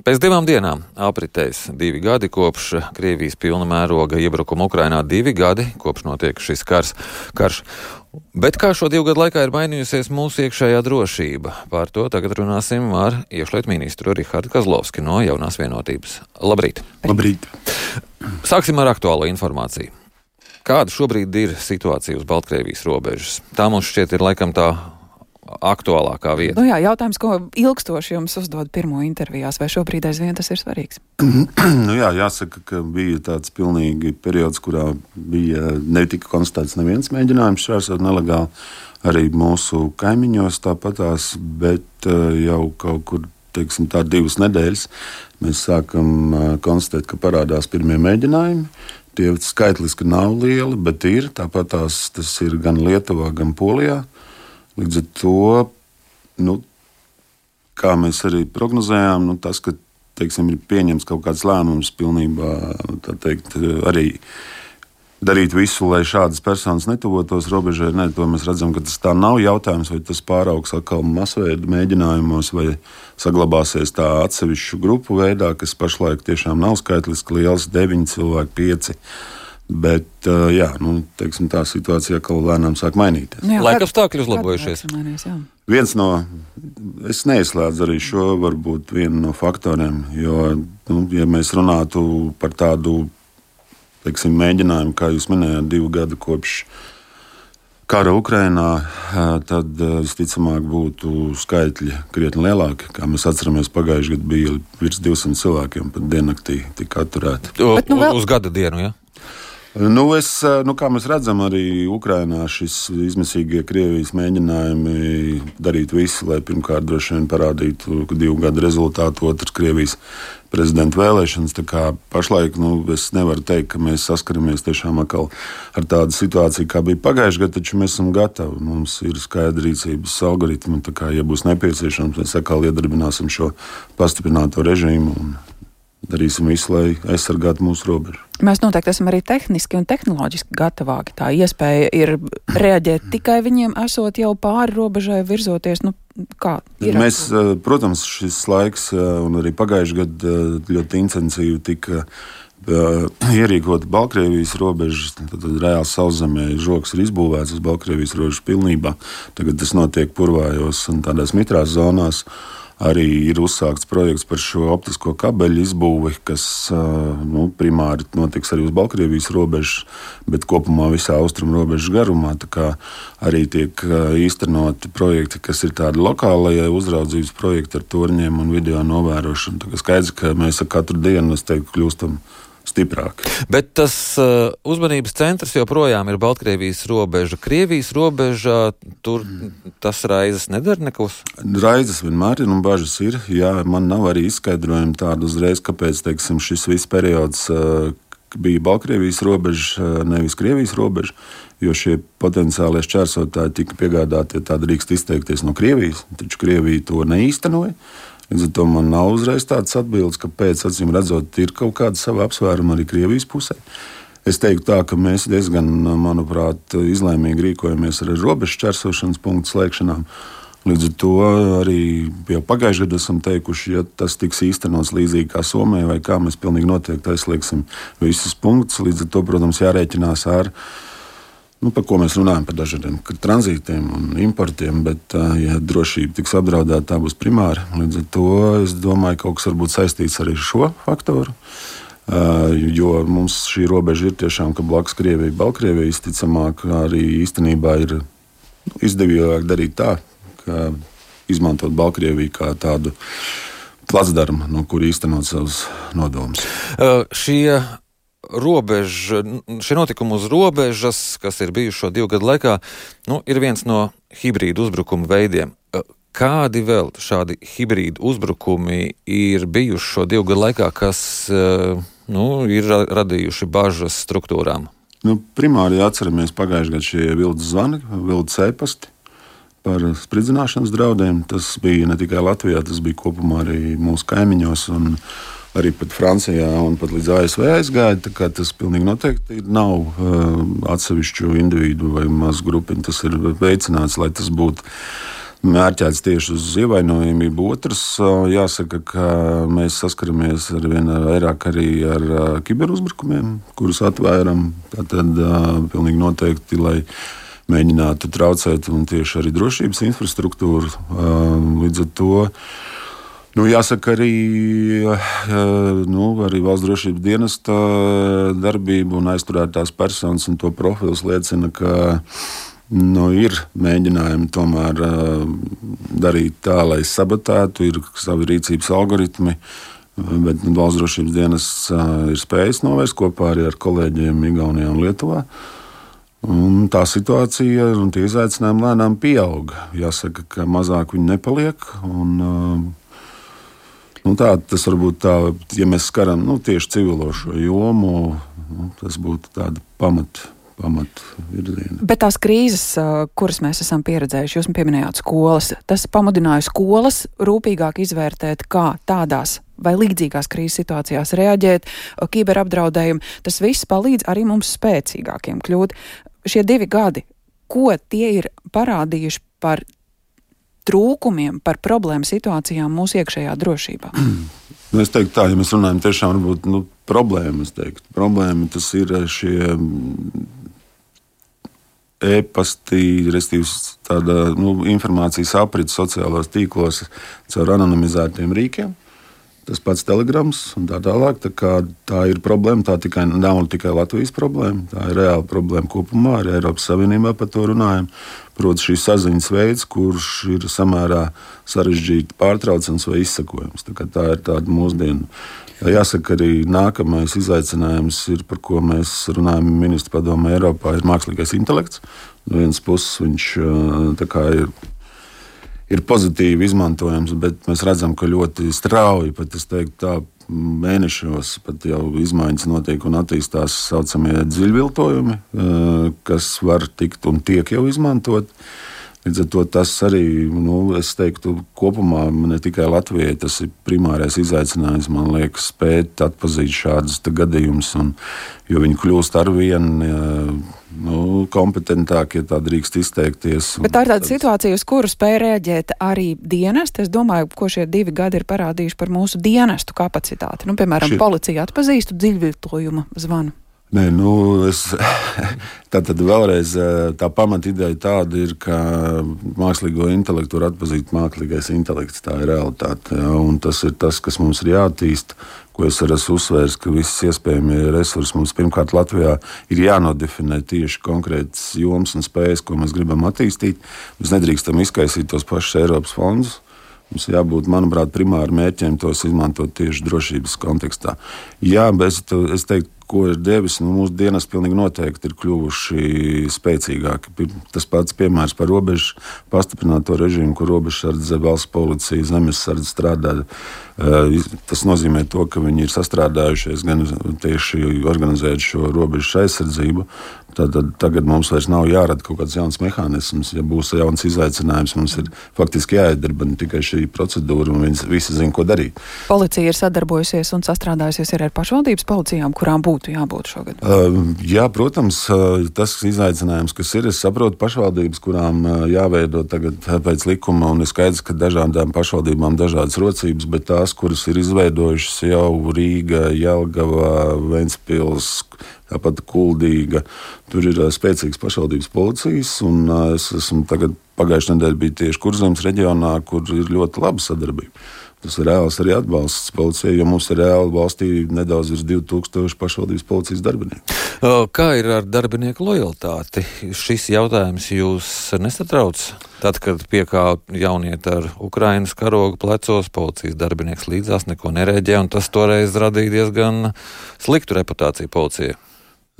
Pēc divām dienām apritēs divi gadi kopš Krievijas pilna mēroga iebrukuma Ukrainā, divi gadi kopš notiek šis kars. karš. Bet kā šo divu gadu laikā ir mainījusies mūsu iekšējā drošība? Par to tagad runāsim ar iekšlietu ministru Rihardu Kazlovski no jaunās vienotības. Labrīt! Labrīt! Sāksim ar aktuālo informāciju. Kāda šobrīd ir situācija uz Baltkrievijas robežas? Tā mums šķiet ir laikam tā aktuālākā vieta. Nu jā, jautājums, ko ilgstoši jums uzdod pirmo intervijās, vai šobrīd aizvien tas ir svarīgs? nu jā, jāsaka, ka bija tāds pilnīgi periods, kurā bija netika konstatēts neviens mēģinājums šķērsot nelegāli. Arī mūsu kaimiņos tāpatās, bet eh, jau kaut kur teiksim, tā, divas nedēļas mēs sākam uh, konstatēt, ka parādās pirmie mēģinājumi. Tie skaitliski nav lieli, bet ir. Tāpat tās, tas ir gan Lietuvā, gan Polijā. Līdz ar to, nu, kā mēs arī prognozējām, nu, tas, ka teiksim, ir pieņemts kaut kāds lēmums, pilnībā teikt, arī darīt visu, lai šādas personas netuvotos robežai. Ne, to mēs redzam, ka tas tā nav jautājums, vai tas pāraugs atkal masveida mēģinājumos, vai saglabāsies tā atsevišķu grupu veidā, kas pašlaik tiešām nav skaitliski liels - 9 cilvēki, 5 Bet jā, nu, teiksim, tā situācija atkal lēnām sāk mainīties. Nu jā, Laika apstākļi uzlabojušies. Viens no, es neizslēdzu arī šo, varbūt vienu no faktoriem, jo, nu, ja mēs runātu par tādu teiksim, mēģinājumu, kā jūs minējāt, divu gadu kopš kara Ukrainā, tad visticamāk būtu skaitļi krietni lielāki. Kā mēs atceramies, pagājušajā gadā bija virs 200 cilvēkiem pat diennaktī tika atturēti. Bet, nu, vēl... Uz gada dienu, ja? Nu, es, nu, kā mēs redzam, arī Ukrainā šis izmisīgie Krievijas mēģinājumi darīt visu, lai pirmkārt droši vien parādītu divu gadu rezultātu, otrs Krievijas prezidenta vēlēšanas. Pašlaik nu, es nevaru teikt, ka mēs saskaramies tiešām ar tādu situāciju, kā bija pagājušajā gadā, taču mēs esam gatavi. Mums ir skaidri rīcības algoritmi. Kā, ja būs nepieciešams, mēs atkal iedarbināsim šo pastiprināto režīmu. Un darīsim visu, lai aizsargātu mūsu robežu. Mēs noteikti esam arī tehniski un tehnoloģiski gatavāki. Tā iespēja ir reaģēt tikai viņiem, esot jau pāri robežai, virzoties. Nu, kā, Mēs, eh, protams, šis laiks eh, un arī pagājušajā gadā eh, ļoti intensīvi tika ierīkota Baltkrievijas robeža. Tad, tad reāli sauszemē žoks ir izbūvēts uz Baltkrievijas robežas pilnībā. Tagad tas notiek purvājos un tādās mitrās zonās. Arī ir uzsākts projekts par šo optisko kabeļu izbūvi, kas nu, primāri notiks arī uz Baltkrievijas robežas, bet kopumā visā austrumu robežas garumā. Arī tiek īstenoti projekti, kas ir tādi lokālajie uzraudzības projekti ar torņiem un video novērošanu. Skaidrs, ka mēs ar katru dienu teiktu, kļūstam stiprāk. Bet tas uh, uzmanības centrs joprojām ir Baltkrievijas robeža. Krievijas robeža tur tas raizes nedara nekus? Raizes vienmēr ir un bažas ir. Jā, man nav arī izskaidrojumi tādu uzreiz, kāpēc teiksim, šis viss periods. Uh, bija Baltkrievijas robeža, uh, nevis Krievijas robeža, jo šie potenciālie šķērsotāji tika piegādāti, ja tā drīkst izteikties, no Krievijas. Taču Krievija to neīstenoja. Līdz ar to man nav uzreiz tādas atbildes, kāpēc, acīm redzot, ir kaut kāda sava apsvēruma arī Krievijas pusē. Es teiktu, tā, ka mēs diezgan, manuprāt, izlēmīgi rīkojamies ar robežu čērsošanas punktu slēgšanām. Līdz ar to arī jau pagājušajā gadā esam teikuši, ja tas tiks īstenots līdzīgi kā Somijā, vai kā mēs pilnīgi noteikti aizslēgsim visus punktus. Līdz ar to, protams, jārēķinās ar viņu nu, par ko mēs runājam, par dažādiem tranzītiem un importiem, bet, ja drošība tiks apdraudēta, tā būs primāra. Līdz ar to es domāju, ka kaut kas varbūt saistīts arī ar šo faktoru. Jo mums šī robeža ir tiešām blakus Krievijai, Baltkrievijai. Visticamāk, arī īstenībā ir izdevīgāk darīt tā, ka izmantot Baltkrieviju kā tādu placdarmu, no kur īstenot savus nodomus. Šie robeža, šie notikumi uz robežas, kas ir bijuši šo divu gadu laikā, nu, ir viens no hibrīdu uzbrukumu veidiem. Kādi vēl šādi hibrīdu uzbrukumi ir bijuši šo divu gadu laikā, kas nu, ir radījuši bažas struktūrām? Nu, primāri atceramies pagājušajā gadā šie vilnas zvani, vilnas e-pasti par spridzināšanas draudiem. Tas bija ne tikai Latvijā, tas bija kopumā arī mūsu kaimiņos. Un, uh, arī pat Francijā un pat līdz ASV aizgāja. Tas pilnīgi noteikti nav uh, atsevišķu individu vai mazu grupiņu. Tas ir veicināts, lai tas būtu mērķēts tieši uz ievainojamību. Otrs, jāsaka, ka mēs saskaramies ar vien vairāk arī ar kiberuzbrukumiem, kurus atvēram. Tad pilnīgi noteikti, lai mēģinātu traucēt un tieši arī drošības infrastruktūru. Līdz ar to Nu, jāsaka, arī, nu, arī valsts drošības dienesta darbība un aizturētās personas un to profils liecina, ka nu, ir mēģinājumi tomēr darīt tā, lai sabotētu, ir savi rīcības algoritmi. Bet nu, valsts drošības dienests ir spējis novērst kopā arī ar kolēģiem Igaunijā un Lietuvā. Un tā situācija un tie izaicinājumi lēnām pieaug. Jāsaka, ka mazāk viņi nepaliek. Un, uh, Nu, tā, tas varbūt tā, ja mēs skaram nu, tieši civilo šo jomu, nu, tas būtu tāda pamata. Bet tās krīzes, kuras mēs esam pieredzējuši, jūs pieminējāt skolas, tas pamudināja skolas rūpīgāk izvērtēt, kā tādās vai līdzīgās krīzes situācijās reaģēt, kiberapdraudējumu. Tas viss palīdz arī mums spēcīgākiem kļūt. Šie divi gadi, ko tie ir parādījuši par trūkumiem, par problēmu situācijām mūsu iekšējā drošībā? Nu, es teiktu, tā, ja mēs runājam tiešām varbūt, nu, problēmas, teiktu, problēma tas ir šie mm, e-pasti, respektīvi, tāda nu, informācijas aprits sociālajos tīklos caur anonimizētiem rīkiem tas pats telegrams un tā tālāk. Tā, tā ir problēma. Tā tikai, nav tikai Latvijas problēma, tā ir reāla problēma kopumā. Arī Eiropas Savienībā par to runājam. Protams, šīs saziņas veids, kurš ir samērā sarežģīti pārtraucams vai izsakojams. Tā, tā ir tāda mūsdienu. Jāsaka, arī nākamais izaicinājums, ir, par ko mēs runājam ministru padomē Eiropā, ir mākslīgais intelekts. No vienas puses viņš ir ir pozitīvi izmantojams, bet mēs redzam, ka ļoti strauji, pat es teiktu, tā mēnešos pat jau izmaiņas notiek un attīstās tā saucamie dziļviltojumi, eh, kas var tikt un tiek jau izmantot. Līdz ar to tas arī, nu, es teiktu, kopumā ne tikai Latvijai tas ir primārais izaicinājums, man liekas, spēt atpazīt šādus gadījumus, jo viņi kļūst ar vien nu, kompetentāki, ja tā drīkst izteikties. Bet tā ir tāda tad... situācija, uz kuru spēj rēģēt arī dienesti. Es domāju, ko šie divi gadi ir parādījuši par mūsu dienestu kapacitāti. Nu, piemēram, šie... policija atpazīstu dziļviltojuma zvanu. Nē, nu, es, tā tad vēlreiz tā pamatideja tāda ir, ka mākslīgo intelektu var atpazīt mākslīgais intelekts. Tā ir realitāte. Ja, tas ir tas, kas mums ir jāattīst, ko es arī esmu uzsvērs, ka visas iespējamie resursi mums pirmkārt Latvijā ir jānodefinē tieši konkrētas jomas un spējas, ko mēs gribam attīstīt. Mēs nedrīkstam izkaisīt tos pašus Eiropas fondus. Mums jābūt, manuprāt, primāri mērķiem tos izmantot tieši drošības kontekstā. Jā, bet es teiktu, ko ir devis, nu, mūsu dienas pilnīgi noteikti ir kļuvuši spēcīgāki. Tas pats piemērs par robežu pastiprināto režīmu, kur robežsardze, valsts policija, zemesardze strādā. Tas nozīmē to, ka viņi ir sastrādājušies gan tieši organizēt šo robežu aizsardzību, Tad, tad tagad mums vairs nav jārada kaut kāds jauns mehānisms. Ja būs jauns izaicinājums, mums ir faktiski jāiedarbina tikai šī procedūra, un viņi visi zina, ko darīt. Policija ir sadarbojusies un sastrādājusies ar pašvaldības policijām, kurām būtu jābūt šogad. Uh, jā, protams, uh, tas izaicinājums, kas ir, es saprotu pašvaldības, kurām uh, jāveido tagad pēc likuma, un ir skaidrs, ka dažādām pašvaldībām dažādas rocības, bet tās, kuras ir izveidojušas jau Rīga, Jelgava, Ventspils, tāpat kuldīga. Tur ir spēcīgas pašvaldības policijas, un es esmu tagad pagājušajā nedēļā biju tieši Kurzemes reģionā, kur ir ļoti laba sadarbība. Tas ir reāls arī atbalsts policijai, jo mums ir reāli valstī nedaudz virs 2000 pašvaldības policijas darbinieku. Kā ir ar darbinieku lojalitāti? Šis jautājums jūs nesatrauc? Tad, kad piekāp jaunieti ar Ukrainas karogu plecos, policijas darbinieks līdzās neko nereģē, un tas toreiz radīja diezgan sliktu reputāciju policijai.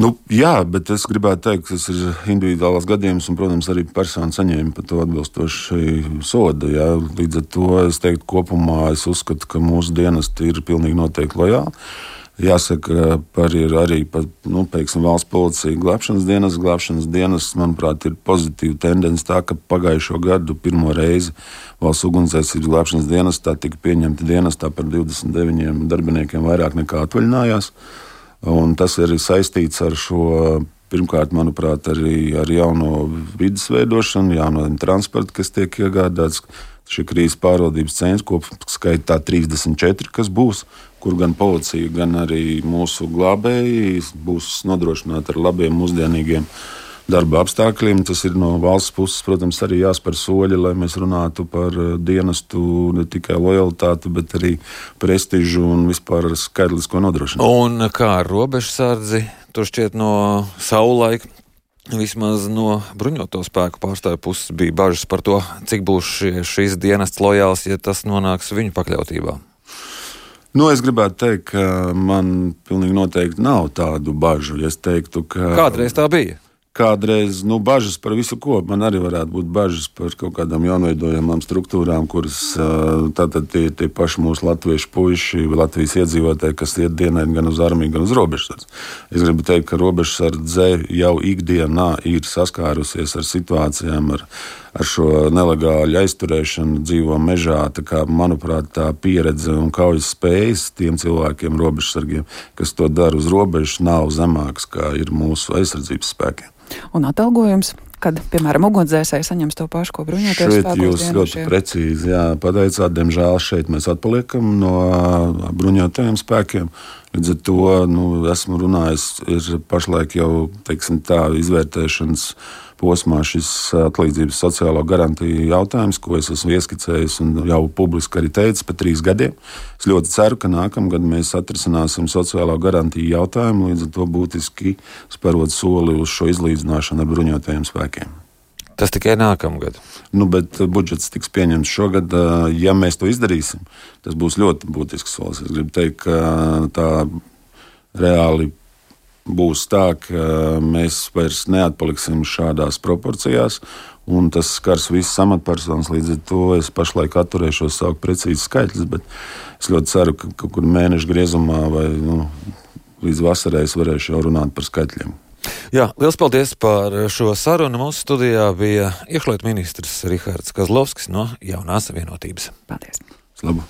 Nu, jā, bet es gribētu teikt, ka tas ir individuāls gadījums, un, protams, arī persona saņēma par to atbilstoši sodu. Jā. Līdz ar to es teiktu, kopumā es uzskatu, ka mūsu dienesti ir pilnīgi noteikti lojāli. Jāsaka, par ir arī par, nu, teiksim, valsts policija, glābšanas dienas. Glābšanas dienas, manuprāt, ir pozitīva tendence tā, ka pagājušo gadu pirmo reizi valsts ugunsdzēsības glābšanas dienestā tika pieņemta dienestā par 29 darbiniekiem vairāk nekā atvaļinājās. Un tas ir saistīts ar šo Pirmkārt, manuprāt, arī ar jauno vidas veidošanu, jauno transportu, kas tiek iegādāts. Šī krīzes pārvaldības centra kopskaitā 34, kas būs, kur gan policija, gan arī mūsu glābēji būs nodrošināti ar labiem, mūsdienīgiem darba apstākļiem. Tas ir no valsts puses, protams, arī jāspēr soļi, lai mēs runātu par eh, dienestu ne tikai lojalitāti, bet arī prestižu un vispār skaidrisko nodrošināšanu. Un kā ar robežsardzi? Tur šķiet no saulaika. Vismaz no bruņoto spēku pārstāvju puses bija bažas par to, cik būs šīs dienas lojāls, ja tas nonāks viņu pakļautībā. Nu, es gribētu teikt, ka man pilnīgi noteikti nav tādu bažu. Es teiktu, ka. Kādreiz tā bija? Kādreiz nu, bažas par visu, ko man arī varētu būt bažas par kaut kādām jaunveidojamām struktūrām, kuras tātad tie, tie paši mūsu latviešu puiši, Latvijas iedzīvotāji, kas iet dienēt gan uz armiju, gan uz robežsardzi. Es gribu teikt, ka robežsardze jau ikdienā ir saskārusies ar situācijām, ar, ar šo nelegālu aizturēšanu, dzīvo mežā. Kā, manuprāt, tā pieredze un kaujas spējas tiem cilvēkiem, robežsargiem, kas to dara uz robežas, nav zemākas kā ir mūsu aizsardzības spēkiem. Un atalgojums, kad, piemēram, ugunsdzēsēji saņems to pašu, ko bruņoties spēkos. Jūs ļoti precīzi jā, pateicāt, diemžēl šeit mēs atpaliekam no bruņotajiem spēkiem. Līdz ar to nu, esmu runājis, ir pašlaik jau teiksim, tā izvērtēšanas posmā šis atlīdzības sociālo garantiju jautājums, ko es esmu ieskicējis un jau publiski arī teicis par trīs gadiem. Es ļoti ceru, ka nākamgad mēs atrisināsim sociālo garantiju jautājumu, līdz ar to būtiski sparot soli uz šo izlīdzināšanu ar bruņotajiem spēkiem. Tas tikai nākamgad. Nu, bet budžets tiks pieņemts šogad. Ja mēs to izdarīsim, tas būs ļoti būtisks solis. Es gribu teikt, ka tā reāli būs tā, ka mēs vairs neatpaliksim šādās proporcijās, un tas skars visas amatpersonas. Līdz ar to es pašlaik atturēšos saukt precīzi skaitļus, bet es ļoti ceru, ka kaut kur mēneša griezumā vai nu, līdz vasarai es varēšu jau runāt par skaitļiem. Jā, liels paldies par šo sarunu. Mūsu studijā bija iekšlietu ministrs Rihards Kazlovskis no Jaunās vienotības. Paldies! Labu.